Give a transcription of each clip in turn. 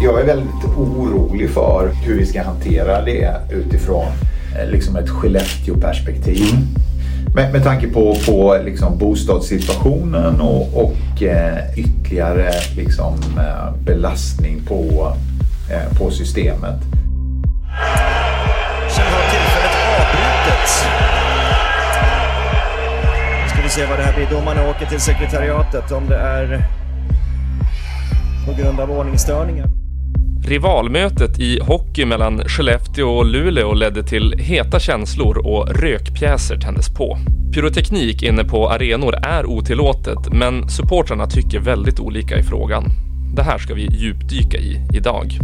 Jag är väldigt orolig för hur vi ska hantera det utifrån eh, liksom ett Skellefteå-perspektiv. Mm. Med, med tanke på, på liksom bostadssituationen och, och eh, ytterligare liksom, eh, belastning på, eh, på systemet. Sen har tillfället avbrutits. Nu ska vi se vad det här blir. Domarna åker till sekretariatet om det är på grund av ordningsstörningar. Rivalmötet i hockey mellan Skellefteå och Luleå ledde till heta känslor och rökpjäser tändes på. Pyroteknik inne på arenor är otillåtet, men supportrarna tycker väldigt olika i frågan. Det här ska vi djupdyka i idag.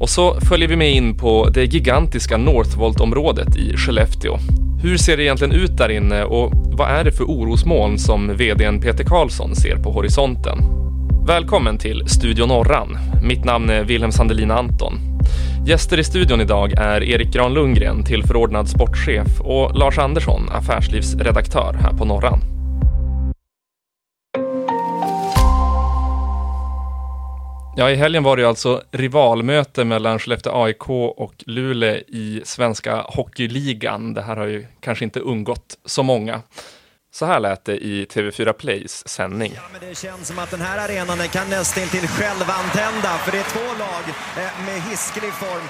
Och så följer vi med in på det gigantiska Northvolt-området i Skellefteå. Hur ser det egentligen ut där inne och vad är det för orosmoln som VDn Peter Karlsson ser på horisonten? Välkommen till Studio Norran. Mitt namn är Wilhelm Sandelin Anton. Gäster i studion idag är Erik Gran Lundgren, tillförordnad sportchef och Lars Andersson, affärslivsredaktör här på Norran. Ja, i helgen var det alltså rivalmöte mellan Skellefteå AIK och Luleå i Svenska Hockeyligan. Det här har ju kanske inte undgått så många. Så här lät det i TV4 Plays sändning. Ja, men det känns som att den här arenan den kan nästan till självantända för det är två lag eh, med hisklig form.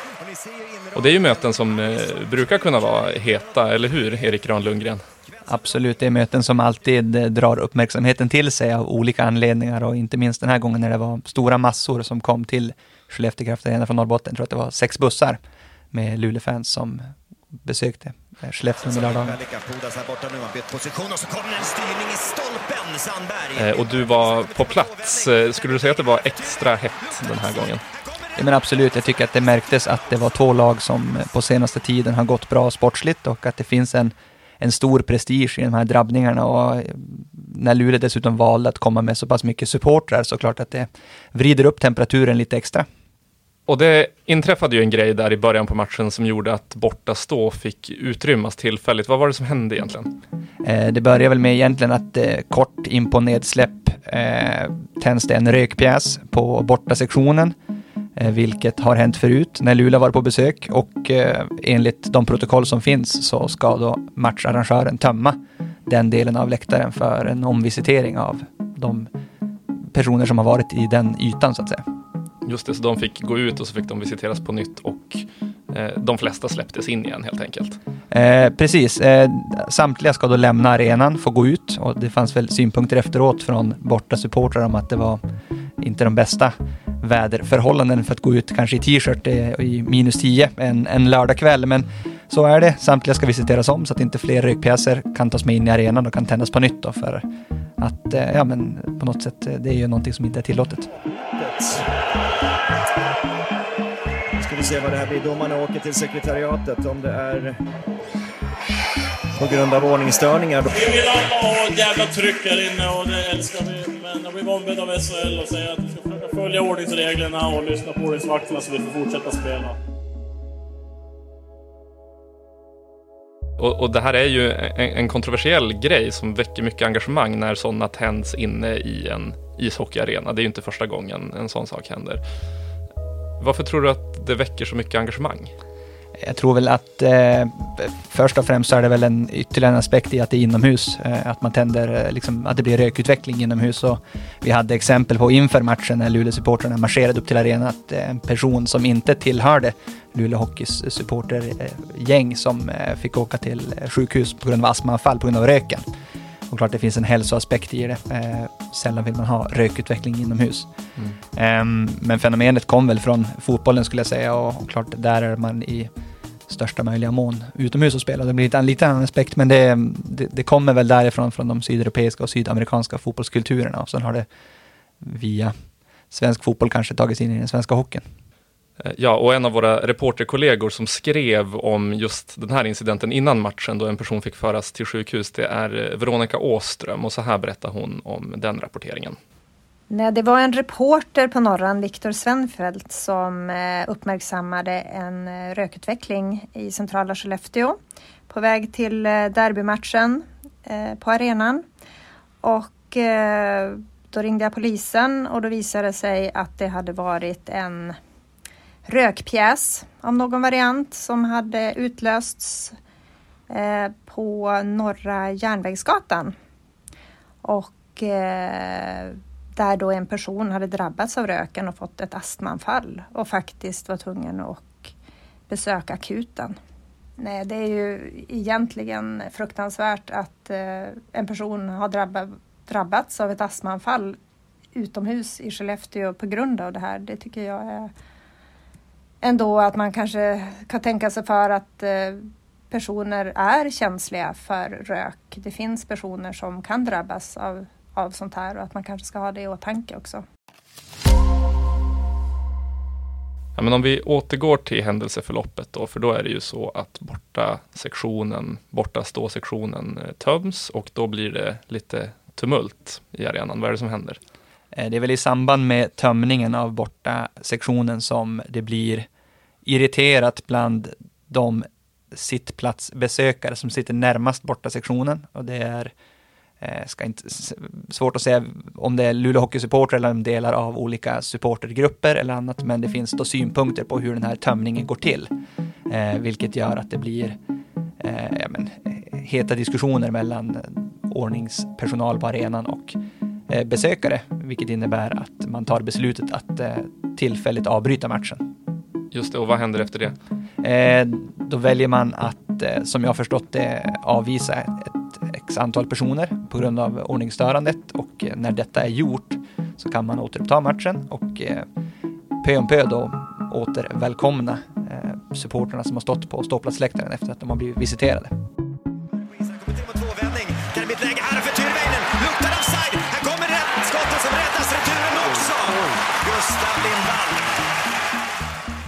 Och, och det är ju möten som eh, brukar kunna vara heta, eller hur Erik Gran Lundgren? Absolut, det är möten som alltid eh, drar uppmärksamheten till sig av olika anledningar och inte minst den här gången när det var stora massor som kom till Skellefteå Kraft Arena från Norrbotten. Jag tror att det var sex bussar med Luleå-fans som besökte Skellefteå under lördagen. Eh, och du var på plats. Eh, skulle du säga att det var extra hett den här gången? Ja, men absolut, jag tycker att det märktes att det var två lag som på senaste tiden har gått bra sportsligt och att det finns en, en stor prestige i de här drabbningarna och när Luleå dessutom valde att komma med så pass mycket supportrar så klart att det vrider upp temperaturen lite extra. Och det inträffade ju en grej där i början på matchen som gjorde att borta stå fick utrymmas tillfälligt. Vad var det som hände egentligen? Eh, det började väl med egentligen att eh, kort in på nedsläpp eh, tänds det en rökpjäs på borta sektionen, eh, vilket har hänt förut när Luleå var på besök och eh, enligt de protokoll som finns så ska då matcharrangören tömma den delen av läktaren för en omvisitering av de personer som har varit i den ytan så att säga. Just det, så de fick gå ut och så fick de visiteras på nytt och eh, de flesta släpptes in igen helt enkelt. Eh, precis, eh, samtliga ska då lämna arenan, få gå ut och det fanns väl synpunkter efteråt från borta supportrar om att det var inte de bästa väderförhållanden för att gå ut kanske i t-shirt eh, i minus 10 en, en lördagkväll. Men så är det. Samtliga ska visiteras om så att inte fler rökpjäser kan tas med in i arenan och kan tändas på nytt då för att, eh, ja men på något sätt, eh, det är ju någonting som inte är tillåtet. Nu ska vi se vad det här blir. Domarna åker till sekretariatet om det är på grund av ordningsstörningar. Vi vill alla ha ett jävla tryck här inne och det älskar vi. Men jag blev ombedd av SHL och säga att vi ska försöka följa ordningsreglerna och lyssna på ordningsvakterna så vi får fortsätta spela. Och, och, det här är ju en, en, kontroversiell grej som väcker mycket engagemang när sådana tänds inne i en ishockeyarena. Det är ju inte första gången en sån sak händer. Varför tror du att det väcker så mycket engagemang? Jag tror väl att eh, först och främst så är det väl en ytterligare en aspekt i att det är inomhus. Eh, att man tänder, eh, liksom, att det blir rökutveckling inomhus. Och vi hade exempel på inför matchen när Luleåsupportrarna marscherade upp till arenan att eh, en person som inte tillhörde Luleå Hockeys supportergäng som eh, fick åka till sjukhus på grund av astmaanfall på grund av röken. Och klart det finns en hälsoaspekt i det. Eh, sällan vill man ha rökutveckling inomhus. Mm. Eh, men fenomenet kom väl från fotbollen skulle jag säga och, och, klart där är man i största möjliga mån utomhus och spelar. Det blir en lite annan aspekt men det, det, det, kommer väl därifrån från de sydeuropeiska och sydamerikanska fotbollskulturerna och sen har det via svensk fotboll kanske tagits in i den svenska hockeyn. Eh, ja, och en av våra reporterkollegor som skrev om just den här incidenten innan matchen då en person fick föras till sjukhus, det är eh, Veronica Åström och så här berättar hon om den rapporteringen. Nej, det var en reporter på Norran, Viktor Svenfeldt, som eh, uppmärksammade en rökutveckling i centrala Skellefteå på väg till derbymatchen på arenan. Och då ringde jag polisen och då visade det sig att det hade varit en rökpjäs av någon variant som hade utlösts eh, på Norra Järnvägsgatan. Och eh, där då en person hade drabbats av röken och fått ett astmaanfall och faktiskt var tvungen att besöka akuten. Nej, det är ju egentligen fruktansvärt att eh, en person har drabba, drabbats av ett astmaanfall utomhus i Skellefteå på grund av det här. Det tycker jag är ändå att man kanske kan tänka sig för att eh, personer är känsliga för rök. Det finns personer som kan drabbas av, av sånt här och att man kanske ska ha det i åtanke också. Ja, men om vi återgår till händelseförloppet då, för då är det ju så att borta sektionen, borta ståsektionen eh, töms och då blir det lite tumult i arenan. Vad är det som händer? Eh, det är väl i samband med tömningen av borta sektionen som det blir irriterat bland de sittplatsbesökare som sitter närmast borta sektionen och det är eh, ska inte, svårt att säga om det är Luleå Hockeysupporter eller om delar av olika supportergrupper eller annat, men det finns då synpunkter på hur den här tömningen går till, eh, vilket gör att det blir eh, ja, men, heta diskussioner mellan ordningspersonal på arenan och eh, besökare, vilket innebär att man tar beslutet att eh, tillfälligt avbryta matchen. Just det, och vad händer efter det? Eh, då väljer man att, eh, som jag förstått det, avvisa ett x antal personer på grund av ordningsstörandet och eh, när detta är gjort så kan man återuppta matchen och eh, pö om pö då återvälkomna eh, supporterna som har stått på ståplatsläktaren efter att de har blivit visiterade.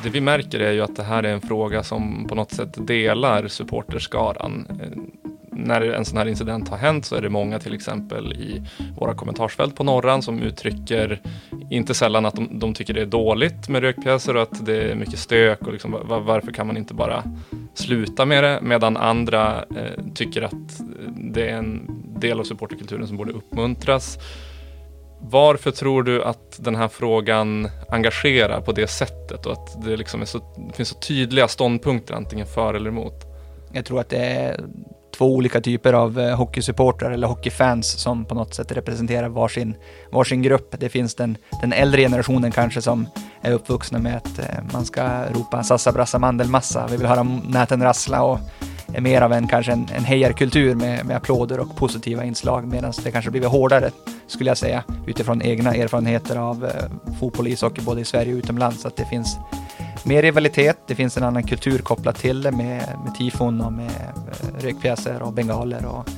Det vi märker är ju att det här är en fråga som på något sätt delar supporterskaran. Eh, när en sån här incident har hänt så är det många till exempel i våra kommentarsfält på Norran som uttrycker inte sällan att de, de tycker det är dåligt med rökpjäser och att det är mycket stök och liksom, var, varför kan man inte bara sluta med det? Medan andra eh, tycker att det är en del av supporterkulturen som borde uppmuntras. Varför tror du att den här frågan engagerar på det sättet och att det, liksom är så, det finns så tydliga ståndpunkter antingen för eller emot? Jag tror att det är två olika typer av eh, hockeysupportrar eller hockeyfans som på något sätt representerar varsin, varsin grupp. Det finns den, den äldre generationen kanske som är uppvuxna med att eh, man ska ropa sassa brassa mandelmassa, vi vill höra näten rassla och är mer av en kanske en, en hejarkultur med, med applåder och positiva inslag medan det kanske blivit hårdare skulle jag säga utifrån egna erfarenheter av eh, fotboll och ishockey både i Sverige och utomlands att det finns mer rivalitet, det finns en annan kultur kopplat till det med, med tifon och med eh, rökpjäser och bengaler och,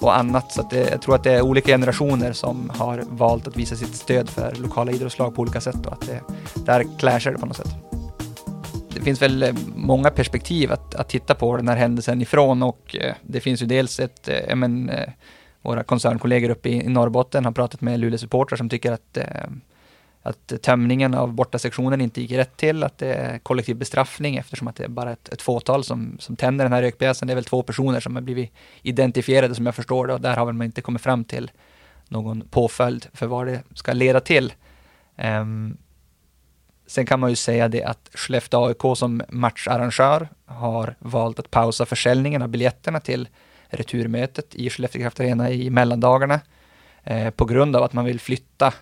och annat. Så det, jag tror att det är olika generationer som har valt att visa sitt stöd för lokala idrottslag på olika sätt och att det, där clashar det på något sätt det finns väl eh, många perspektiv att, att titta på den här händelsen ifrån och eh, det finns ju dels ett, eh, men, våra koncernkollegor uppe i, Norrbotten har pratat med Luleå supportrar som tycker att att tömningen av bortasektionen inte gick rätt till, att det är kollektiv bestraffning eftersom att det är bara ett, ett fåtal som, som tänder den här rökpjäsen. Det är väl två personer som har blivit identifierade som jag förstår det och där har väl man inte kommit fram till någon påföljd för vad det ska leda till. Um, Sen kan man ju säga det att Skellefteå AIK som matcharrangör har valt att pausa försäljningen av biljetterna till returmötet i Skellefteå Kraft Arena i mellandagarna eh, på grund av att man vill flytta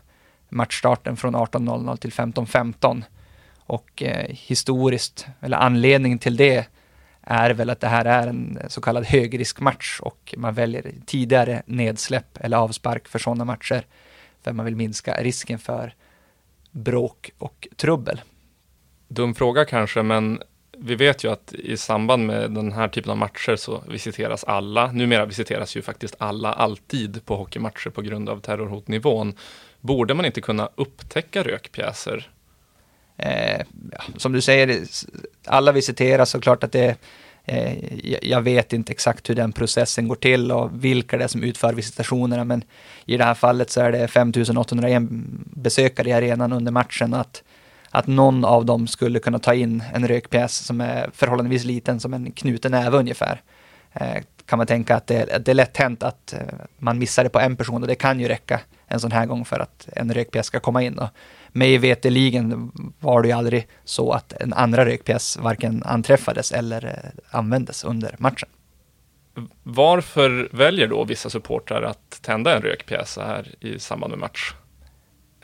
matchstarten från 18.00 till 15.15. Och eh, historiskt, eller anledningen till det är väl att det här är en så kallad högriskmatch och man väljer tidigare nedsläpp eller avspark för sådana matcher för man vill minska risken för bråk och trubbel. Dum fråga kanske, men vi vet ju att i samband med den här typen av matcher så visiteras alla. Numera visiteras ju faktiskt alla alltid på hockeymatcher på grund av terrorhotnivån. Borde man inte kunna upptäcka rökpjäser? Eh, ja, som du säger, alla visiteras och klart att det eh, Eh, jag vet inte exakt hur den processen går till och vilka det är som utför visitationerna, men i det här fallet så är det 5801 besökare i arenan under matchen. Att, att någon av dem skulle kunna ta in en rökpjäs som är förhållandevis liten, som en knuten näve ungefär. Eh, kan man tänka att det, det är lätt hänt att eh, man missar det på en person och det kan ju räcka en sån här gång för att en rökpjäs ska komma in. Och mig veteligen var det ju aldrig så att en andra rökpjäs varken anträffades eller eh, användes under matchen. Varför väljer då vissa supportrar att tända en rökpjäs här i samband med match?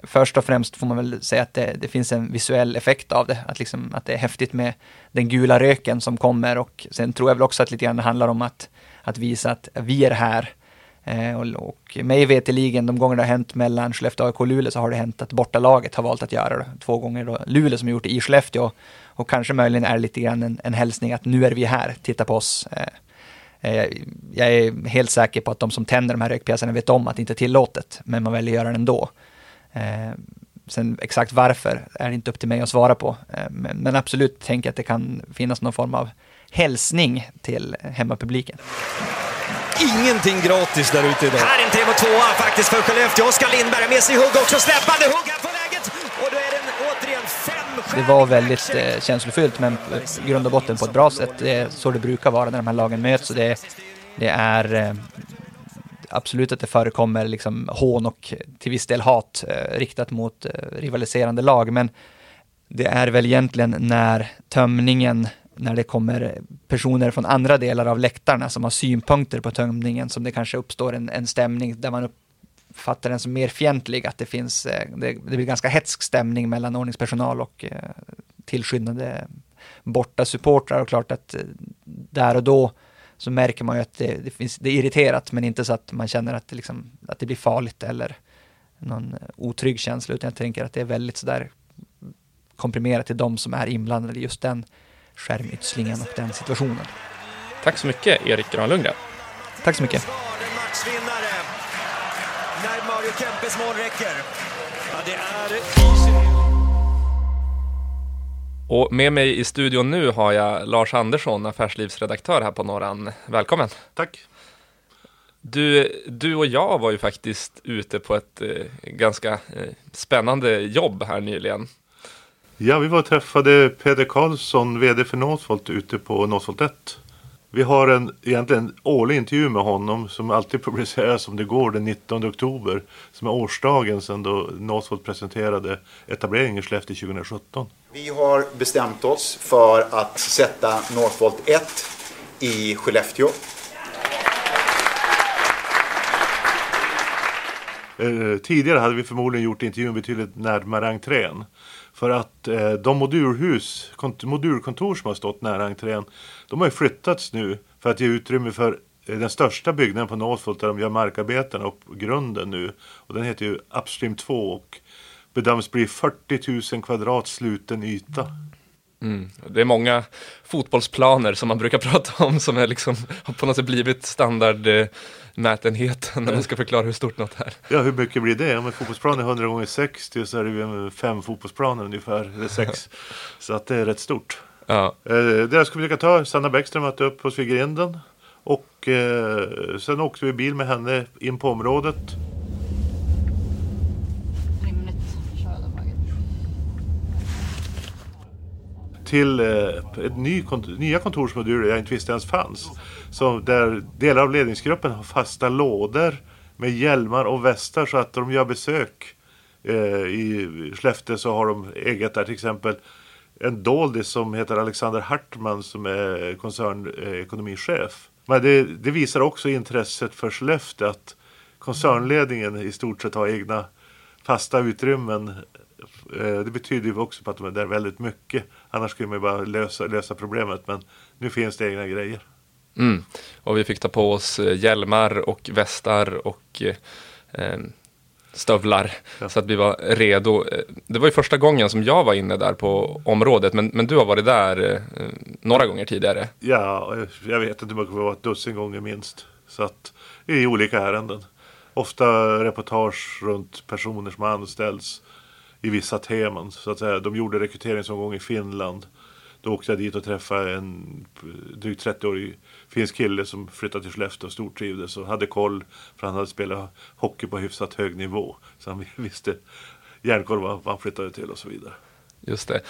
Först och främst får man väl säga att det, det, finns en visuell effekt av det. Att, liksom, att det är häftigt med den gula röken som kommer och sen tror jag väl också att lite grann det handlar om att, att visa att vi är här. Eh, och, och mig veterligen, de gånger det har hänt mellan Skellefteå AIK och Luleå så har det hänt att bortalaget har valt att göra det. Två gånger då Luleå som har gjort det i Skellefteå. Och kanske möjligen är lite grann en, en hälsning att nu är vi här, titta på oss. Eh, Eh, jag är helt säker på att de som tänder de här rökpjäserna vet om att det inte är tillåtet, men man väljer att göra det ändå. Eh, Sen exakt varför är det inte upp till mig att svara på, eh, men absolut tänker jag att det kan finnas någon form av hälsning till hemmapubliken. Ingenting gratis där ute idag. Här är en 3 mot 2 faktiskt för Skellefteå. Oskar Lindberg med sig hugg också, släppande hugg här på läget! Och då är den återigen fem Det var väldigt eh, känslofyllt, men i grund och botten på ett bra sätt. Det är så det brukar vara när de här lagen möts. Så det, det är eh, absolut att det förekommer liksom hån och till viss del hat eh, riktat mot eh, rivaliserande lag, men det är väl egentligen när tömningen när det kommer personer från andra delar av läktarna som har synpunkter på tömningen som det kanske uppstår en, en stämning där man uppfattar den som mer fientlig, att det finns, eh, det, det blir ganska hetsk stämning mellan ordningspersonal och eh, tillskyndande borta supportrar. Och klart att eh, där och då så märker man ju att det, det, finns, det är irriterat men inte så att man känner att det, liksom, att det blir farligt eller någon otrygg känsla utan jag tänker att det är väldigt sådär komprimerat till de som är inblandade i just den skärmytslingen och den situationen. Tack så mycket Erik Gran Lundgren. Tack så mycket. När Mario Kempes mål räcker. Ja, det är... Och med mig i studion nu har jag Lars Andersson, affärslivsredaktör här på Norran. Välkommen! Tack! Du, du och jag var ju faktiskt ute på ett eh, ganska eh, spännande jobb här nyligen. Ja, vi var och träffade Peder Karlsson, VD för Northvolt, ute på Northvolt 1. Vi har en egentligen årlig intervju med honom som alltid publiceras som det går den 19 oktober. Som är årsdagen sedan då Northvolt presenterade etableringen i Skellefteå 2017. Vi har bestämt oss för att sätta Northvolt 1 i Skellefteå. Eh, tidigare hade vi förmodligen gjort intervjun betydligt närmare entrén. För att eh, de modulhus, modulkontor som har stått nära entrén, de har ju flyttats nu för att ge utrymme för eh, den största byggnaden på Northvolt där de gör markarbetena och grunden nu. Och den heter ju Upstream 2 och bedöms bli 40 000 kvadrat sluten yta. Mm. Det är många fotbollsplaner som man brukar prata om som är liksom, har på något sätt blivit standardmätenheten när man ska förklara hur stort något är. Ja, hur mycket blir det? Om en fotbollsplan är 100 gånger 60 så är det ju fem fotbollsplaner ungefär, eller sex. så att det är rätt stort. Ja. Eh, deras kommunikatör Sanna Bäckström mötte upp oss vid grinden. Och eh, sen åkte vi bil med henne in på området. Till eh, ett ny kontor, nya kontorsmoduler jag inte visste ens fanns. Så där delar av ledningsgruppen har fasta lådor med hjälmar och västar så att de gör besök eh, i Skellefteå så har de eget där till exempel en doldis som heter Alexander Hartman som är koncernekonomichef. Eh, Men det, det, visar också intresset för Skellefteå att koncernledningen i stort sett har egna fasta utrymmen det betyder ju också att de är där väldigt mycket. Annars skulle man ju bara lösa, lösa problemet. Men nu finns det egna grejer. Mm. Och vi fick ta på oss eh, hjälmar och västar och eh, stövlar. Ja. Så att vi var redo. Det var ju första gången som jag var inne där på området. Men, men du har varit där eh, några gånger tidigare. Ja, jag vet inte, det var ett dussin gånger minst. Så att i olika ärenden. Ofta reportage runt personer som anställs i vissa teman. Så att säga. De gjorde rekryteringsomgång i Finland. Då åkte jag dit och träffade en drygt 30-årig finsk kille som flyttade till Skellefteå och stortrivdes och hade koll för han hade spelat hockey på hyfsat hög nivå. Så han visste järnkoll vad han flyttade till och så vidare. Just det.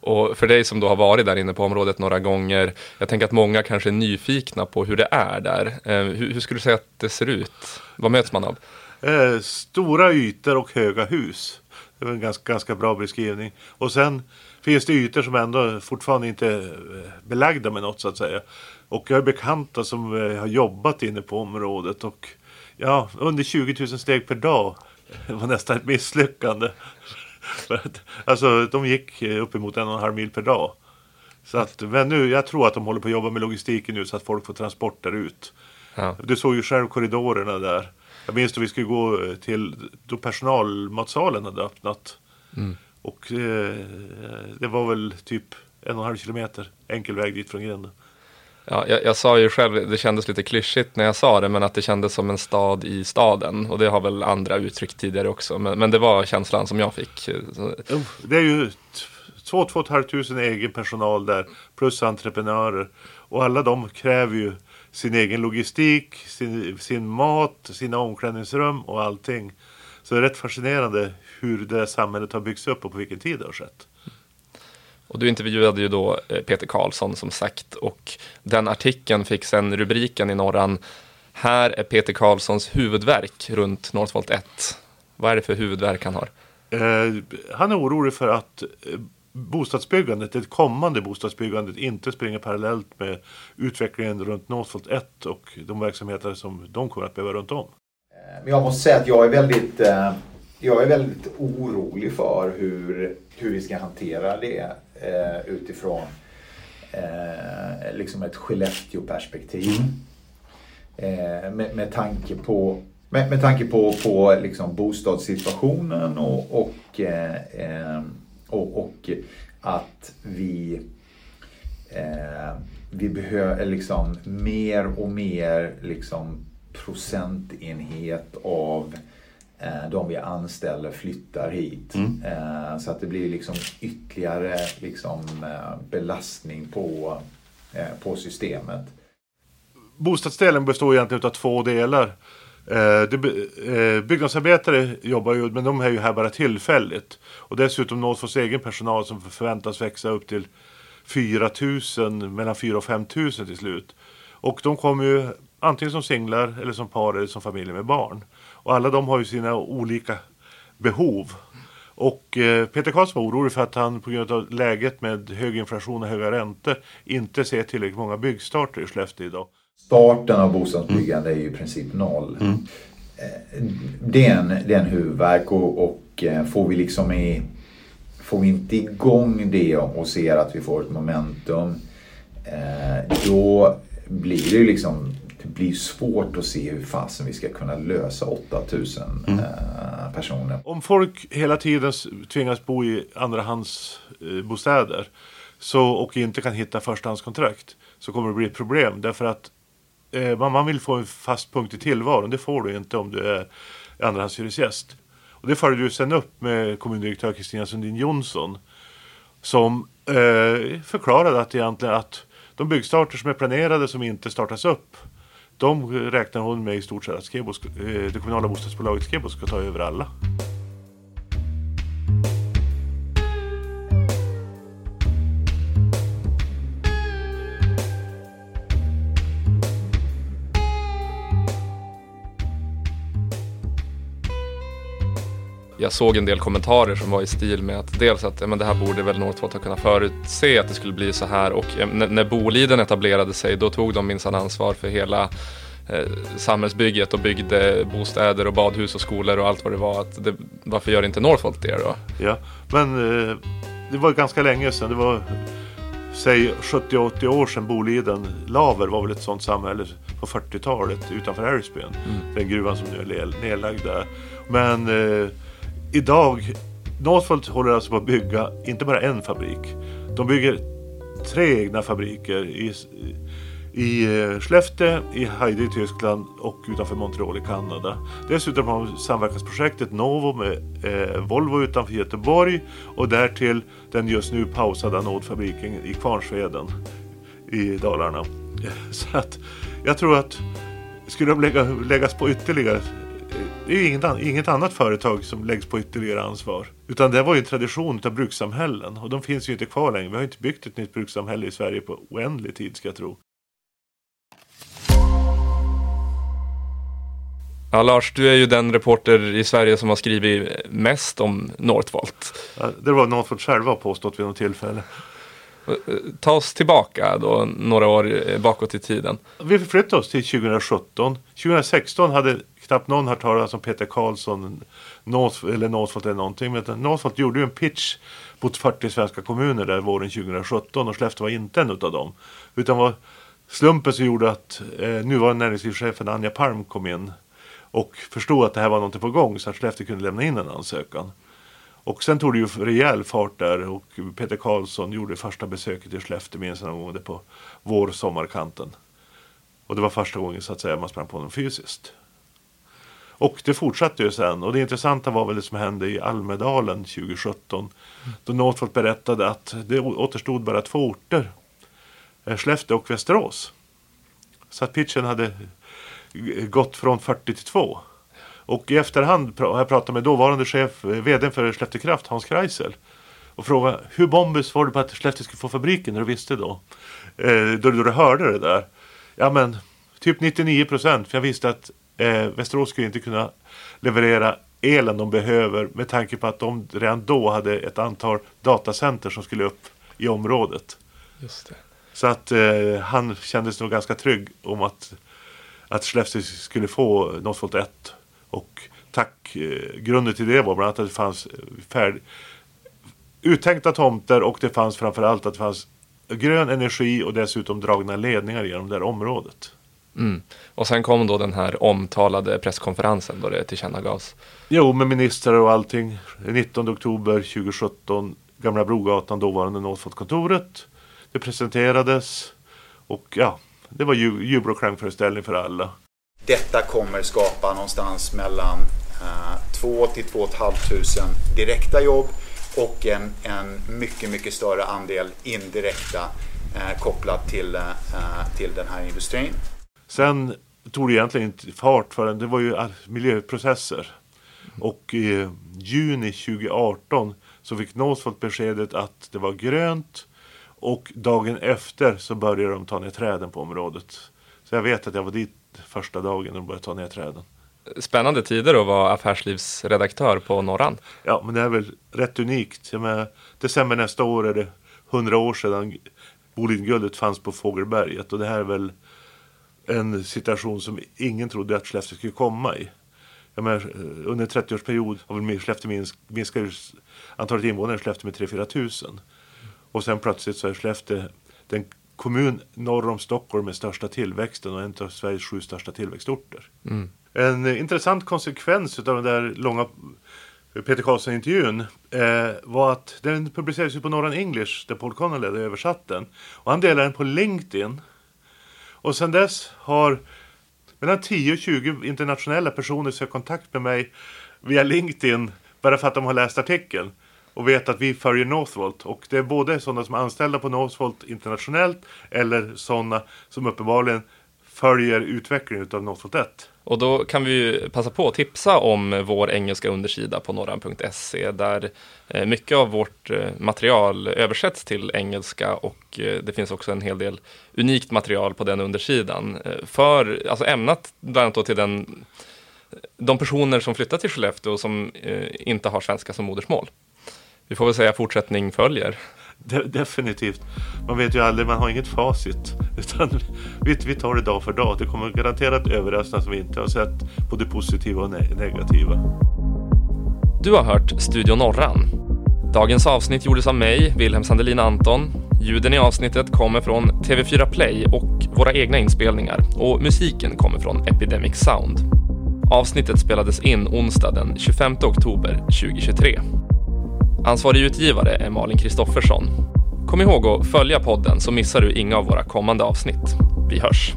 Och för dig som då har varit där inne på området några gånger, jag tänker att många kanske är nyfikna på hur det är där. Eh, hur, hur skulle du säga att det ser ut? Vad möts man av? Eh, stora ytor och höga hus. Det var en ganska, ganska bra beskrivning. Och sen finns det ytor som ändå fortfarande inte är belagda med något så att säga. Och jag har bekanta som eh, har jobbat inne på området och ja, under 20 000 steg per dag. Var nästan ett misslyckande. alltså de gick uppemot en och en halv mil per dag. Så att, men nu, jag tror att de håller på att jobba med logistiken nu så att folk får transporter ut. Ja. Du såg ju själv korridorerna där. Jag minns då vi skulle gå till då personalmatsalen hade öppnat. Mm. Och eh, det var väl typ en och en halv kilometer enkel väg dit från gränden. Ja, jag, jag, sa ju själv, det kändes lite klyschigt när jag sa det, men att det kändes som en stad i staden. Och det har väl andra uttryckt tidigare också, men, men det var känslan som jag fick. Det är ju 2 500 egen personal där, plus entreprenörer. Och alla de kräver ju sin egen logistik, sin, sin mat, sina omklädningsrum och allting. Så det är rätt fascinerande hur det samhället har byggts upp och på vilken tid det har skett. Och du intervjuade ju då eh, Peter Karlsson som sagt och den artikeln fick sen rubriken i Norran Här är Peter Karlssons huvudverk runt Northvolt 1. Vad är det för huvudverk han har? Eh, han är orolig för att eh, bostadsbyggandet, det kommande bostadsbyggandet inte springer parallellt med utvecklingen runt Northvolt 1 och de verksamheter som de kommer att behöva runt om. Men jag måste säga att jag är väldigt, eh, jag är väldigt orolig för hur, hur vi ska hantera det eh, utifrån liksom ett Skellefteå-perspektiv. Mm. Med, med, tanke på, med, med tanke på, på liksom bostadssituationen och, och, eh, eh, och, och att vi eh, vi behöver liksom mer och mer liksom procentenhet av Eh, de vi anställer flyttar hit. Mm. Eh, så att det blir liksom ytterligare liksom eh, belastning på, på systemet. Bostadsdelen består egentligen av två delar. Eh, eh, byggnadsarbetare jobbar ju, men de är ju här bara tillfälligt. Och dessutom Northvolts egen personal som förväntas växa upp till 4 000, mellan 4 och 5 000 till slut. Och de kommer ju antingen som singlar eller som par eller som familjer med barn. Och alla de har ju sina olika behov. Och eh, Peter Karlsson var orolig för att han på grund av läget med hög inflation och höga räntor inte ser tillräckligt många byggstarter i Skellefteå idag. Starten av bostadsbyggande är ju i princip noll. Mm. Eh, det, är en, det är en huvudvärk och, och eh, får vi liksom i, får vi inte igång det och ser att vi får ett momentum då blir det ju liksom det blir svårt att se hur fasen vi ska kunna lösa 8000 mm. eh, personer. Om folk hela tiden tvingas bo i andrahandsbostäder så, och inte kan hitta förstahandskontrakt så kommer det bli ett problem. Därför att eh, man vill få en fast punkt i tillvaron. Det får du inte om du är andrahandshyresgäst. Och det följde du sen upp med kommundirektör Kristina Sundin Jonsson. Som eh, förklarade att egentligen att de byggstarter som är planerade som inte startas upp de räknar hon med i stort sett att Skebos, eh, det kommunala bostadsbolaget Skebo ska ta över alla. Jag såg en del kommentarer som var i stil med att dels att men det här borde väl Northvolt ha kunnat förutse att det skulle bli så här och när, Boliden etablerade sig då tog de minsann ansvar för hela eh, samhällsbygget och byggde bostäder och badhus och skolor och allt vad det var. Att det, varför gör inte Northvolt det då? Ja, men eh, det var ganska länge sedan. Det var säg 70-80 år sedan Boliden. Laver var väl ett sånt samhälle på 40-talet utanför Älvsbyn. Mm. Den gruvan som nu är nedlagd där. Men eh, idag, Northvolt håller alltså på att bygga, inte bara en fabrik. De bygger tre egna fabriker i, i eh, Skellefteå, i Heide i Tyskland och utanför Montreal i Kanada. Dessutom har de samverkansprojektet Novo med eh, Volvo utanför Göteborg och därtill den just nu pausade anodfabriken i Kvarnsveden i Dalarna. Så att jag tror att skulle de lägga, läggas på ytterligare det är ju inget, inget annat företag som läggs på ytterligare ansvar. Utan det var ju en tradition av brukssamhällen. Och de finns ju inte kvar längre. Vi har inte byggt ett nytt brukssamhälle i Sverige på oändlig tid ska jag tro. Ja, Lars, du är ju den reporter i Sverige som har skrivit mest om Northvolt. Ja, det var Northvolt själva påstått vid något tillfälle. Ta oss tillbaka då några år bakåt i tiden. Vi förflyttade oss till 2017. 2016 hade knappt någon hört talas om Peter Karlsson eller Northvolt eller någonting. Men Northvolt gjorde ju en pitch mot 40 svenska kommuner där våren 2017 och Skellefteå var inte en av dem. Utan var slumpen som gjorde att eh, nuvarande näringslivschefen Anja Palm kom in och förstod att det här var något på gång så att Skellefteå kunde lämna in en ansökan. Och sen tog det ju rejäl fart där och Peter Karlsson gjorde första besöket i Skellefteå minns jag någon gång på vår sommarkanten. Och det var första gången så att säga man sprang på honom fysiskt. Och det fortsatte ju sen och det intressanta var väl det som hände i Almedalen 2017. Då Northvolt berättade att det återstod bara två orter. Eh, Skellefteå och Västerås. Så att pitchen hade gått från 40 till 2. Och i efterhand har jag pratat med dåvarande chef, eh, vd för Skellefteå Kraft, Hans Kreisel. Och frågat hur bombus var du på att Skellefteå skulle få fabriken när du visste då? Eh, då, då du hörde det där. Ja men typ 99 procent. För jag visste att eh, Västerås skulle inte kunna leverera elen de behöver med tanke på att de redan då hade ett antal datacenter som skulle upp i området. Just det. Så att eh, han kändes nog ganska trygg om att, att Skellefteå skulle få Northvolt 1. Och tack, eh, grunden till det var bland annat att det fanns färd, uttänkta tomter och det fanns framförallt att det fanns grön energi och dessutom dragna ledningar genom det här området. Mm. Och sen kom då den här omtalade presskonferensen då det tillkännagavs. Jo, med ministrar och allting. 19 oktober 2017, Gamla Brogatan, dåvarande Northvolt-kontoret. Det presenterades och ja, det var ju jubel och klangföreställning för alla. Detta kommer skapa någonstans mellan eh, 2 till 2 500 direkta jobb och en, en mycket, mycket större andel indirekta eh, kopplat till, eh, till den här industrin. Sen tog det egentligen inte fart förrän det var ju miljöprocesser. Och i juni 2018 så fick Northvolt beskedet att det var grönt och dagen efter så började de ta ner träden på området. Så jag vet att jag var dit första dagen de började ta ner träden. Spännande tider att vara affärslivsredaktör på Norran. Ja, men det är väl rätt unikt. Menar, december nästa år är det 100 år sedan Bolidenguldet fanns på Fågelberget och det här är väl en situation som ingen trodde att Skellefteå skulle komma i. Menar, under en 30-årsperiod har Skellefteå minsk, minskat antalet invånare i Skellefteå med 3-4 tusen. Och sen plötsligt så är Skellefteå den kommun norr om Stockholm med största tillväxten och en av Sveriges sju största tillväxtorter. Mm. En intressant konsekvens av den där långa Peter Karlsson-intervjun eh, var att den publicerades på Northern English där Paul Connolly hade översatt den. Och han delade den på LinkedIn. Och sen dess har mellan 10 och 20 internationella personer sökt kontakt med mig via LinkedIn bara för att de har läst artikeln och vet att vi följer Northvolt. Och det är både sådana som är anställda på Northvolt internationellt eller sådana som uppenbarligen följer utvecklingen av Northvolt 1. Och då kan vi passa på att tipsa om vår engelska undersida på norran.se där eh, mycket av vårt eh, material översätts till engelska och eh, det finns också en hel del unikt material på den undersidan. För, alltså ämnat bland annat till den, de personer som flyttar till Skellefteå och som inte har svenska som modersmål. Vi får väl säga fortsättning följer. De definitivt. Man vet ju aldrig, man har inget facit. Utan vi, vi tar det dag för dag. Det kommer garanterat överraska som vi inte har sett. Både positiva och ne negativa. Du har hört Studio Norran. Dagens avsnitt gjordes av mig, Wilhelm Sandelin Anton. Ljuden i avsnittet kommer från TV4 Play och våra egna inspelningar. Och musiken kommer från Epidemic Sound. Avsnittet spelades in onsdag den 25 oktober 2023. Ansvarig utgivare är Malin Kristoffersson. Kom ihåg att följa podden så missar du inga av våra kommande avsnitt. Vi hörs!